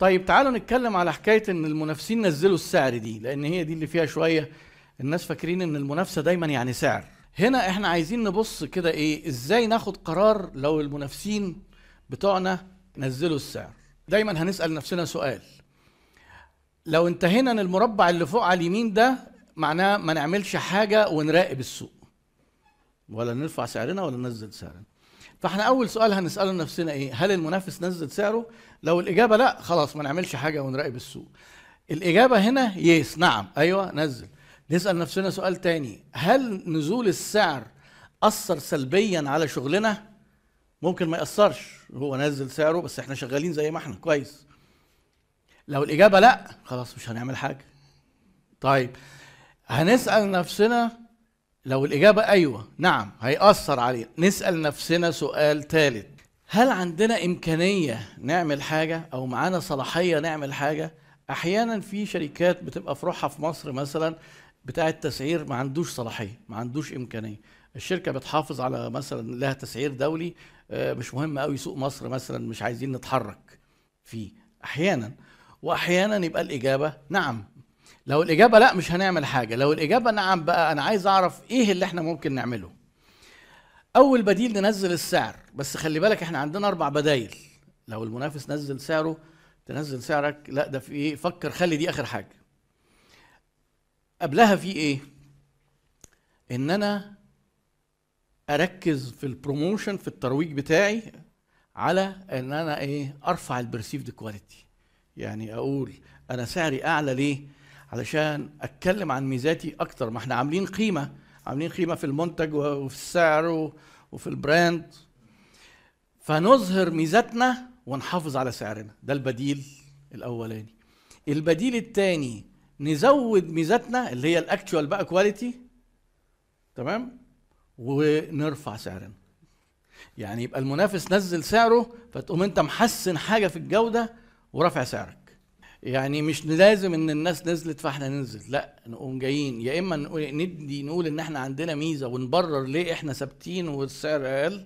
طيب تعالوا نتكلم على حكاية إن المنافسين نزلوا السعر دي لأن هي دي اللي فيها شوية الناس فاكرين إن المنافسة دايما يعني سعر. هنا إحنا عايزين نبص كده إيه إزاي ناخد قرار لو المنافسين بتوعنا نزلوا السعر؟ دايما هنسأل نفسنا سؤال. لو انتهينا إن المربع اللي فوق على اليمين ده معناه ما نعملش حاجة ونراقب السوق. ولا نرفع سعرنا ولا ننزل سعرنا. فاحنا أول سؤال هنسأله لنفسنا إيه؟ هل المنافس نزل سعره؟ لو الإجابة لأ خلاص ما نعملش حاجة ونراقب السوق. الإجابة هنا يس نعم. أيوه نزل. نسأل نفسنا سؤال تاني. هل نزول السعر أثر سلبيا على شغلنا؟ ممكن ما يأثرش. هو نزل سعره بس إحنا شغالين زي ما إحنا. كويس. لو الإجابة لأ خلاص مش هنعمل حاجة. طيب. هنسأل نفسنا لو الإجابة أيوة نعم هيأثر علينا. نسأل نفسنا سؤال ثالث هل عندنا إمكانية نعمل حاجة أو معانا صلاحية نعمل حاجة؟ أحيانا في شركات بتبقى فروعها في مصر مثلا بتاع التسعير ما عندوش صلاحية ما عندوش إمكانية. الشركة بتحافظ على مثلا لها تسعير دولي آه، مش مهم قوي سوق مصر مثلا مش عايزين نتحرك فيه. أحيانا وأحيانا يبقى الإجابة نعم لو الإجابة لا مش هنعمل حاجة. لو الإجابة نعم بقى أنا عايز أعرف إيه اللي إحنا ممكن نعمله. أول بديل ننزل السعر. بس خلي بالك إحنا عندنا أربع بدايل. لو المنافس نزل سعره تنزل سعرك لا ده في إيه؟ فكر خلي دي آخر حاجة. قبلها في إيه؟ إن أنا أركز في ال promotion في الترويج بتاعي على إن أنا إيه؟ أرفع ال perceived quality يعني أقول أنا سعري أعلى ليه؟ علشان أتكلم عن ميزاتي أكتر. ما إحنا عاملين قيمة عاملين قيمة في المنتج وفي السعر وفي ال brand. فنظهر ميزاتنا ونحافظ على سعرنا. ده البديل الأولاني. البديل الثاني نزود ميزاتنا اللي هي ال actual بقى quality تمام؟ ونرفع سعرنا. يعني يبقى المنافس نزل سعره فتقوم أنت محسن حاجة في الجودة ورافع سعرك. يعني مش لازم إن الناس نزلت فإحنا ننزل لأ نقوم جايين. يا إما ندي نقول إن إحنا عندنا ميزة ونبرر ليه إحنا ثابتين والسعر أقل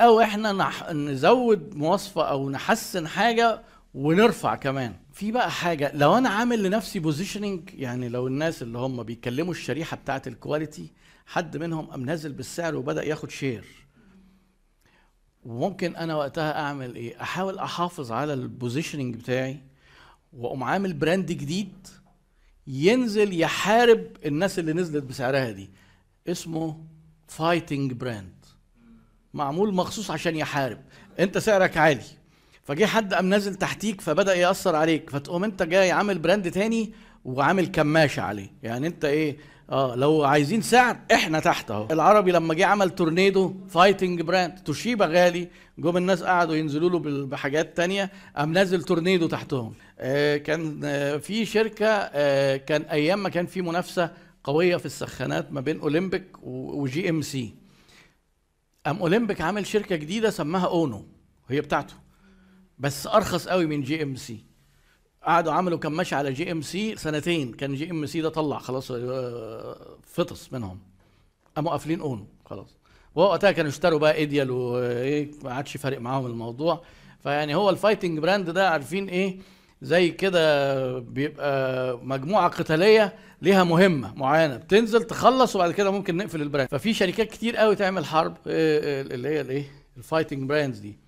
أو إحنا نح... نزود مواصفة أو نحسن حاجة ونرفع كمان. في بقى حاجة لو أنا عامل لنفسي positioning يعني لو الناس اللي هم بيتكلموا الشريحة بتاعة ال quality حد منهم قام نازل بالسعر وبدأ ياخد share وممكن أنا وقتها أعمل إيه؟ أحاول أحافظ على ال positioning بتاعي. وأقوم عامل brand جديد ينزل يحارب الناس اللي نزلت بسعرها دي. اسمه fighting brand معمول مخصوص عشان يحارب. انت سعرك عالي. فجه حد قام نازل تحتيك فبدأ يأثر عليك. فتقوم انت جاي عامل brand تاني وعامل كماشة عليه. يعني انت إيه؟ آه لو عايزين سعر إحنا تحت اهو. العربي لما جه عمل تورنيدو fighting brand توشيبا غالي. جم الناس قعدوا ينزلوا له بحاجات تانية قام نازل تورنيدو تحتهم. آه كان آه في شركة آه كان أيام ما كان في منافسة قوية في السخانات ما بين أولمبيك وجي ام سي قام أولمبيك عامل شركة جديدة سماها أونو هي بتاعته. بس أرخص قوي من GMC. قعدوا عملوا كماشة على GMC سنتين. كان GMC ده طلع خلاص آه، فطس منهم. قاموا قافلين أونو خلاص. ووقتها كانوا اشتروا بقى إيديال وايه ما عادش فارق معاهم الموضوع. فيعني هو ال fighting brand ده عارفين إيه؟ زي كده بيبقى مجموعة قتالية ليها مهمة معينة. بتنزل تخلص وبعد كده ممكن نقفل ال brand ففي شركات كتير قوي تعمل حرب آه، آه، اللي هي الإيه؟ الفايتنج براندز دي.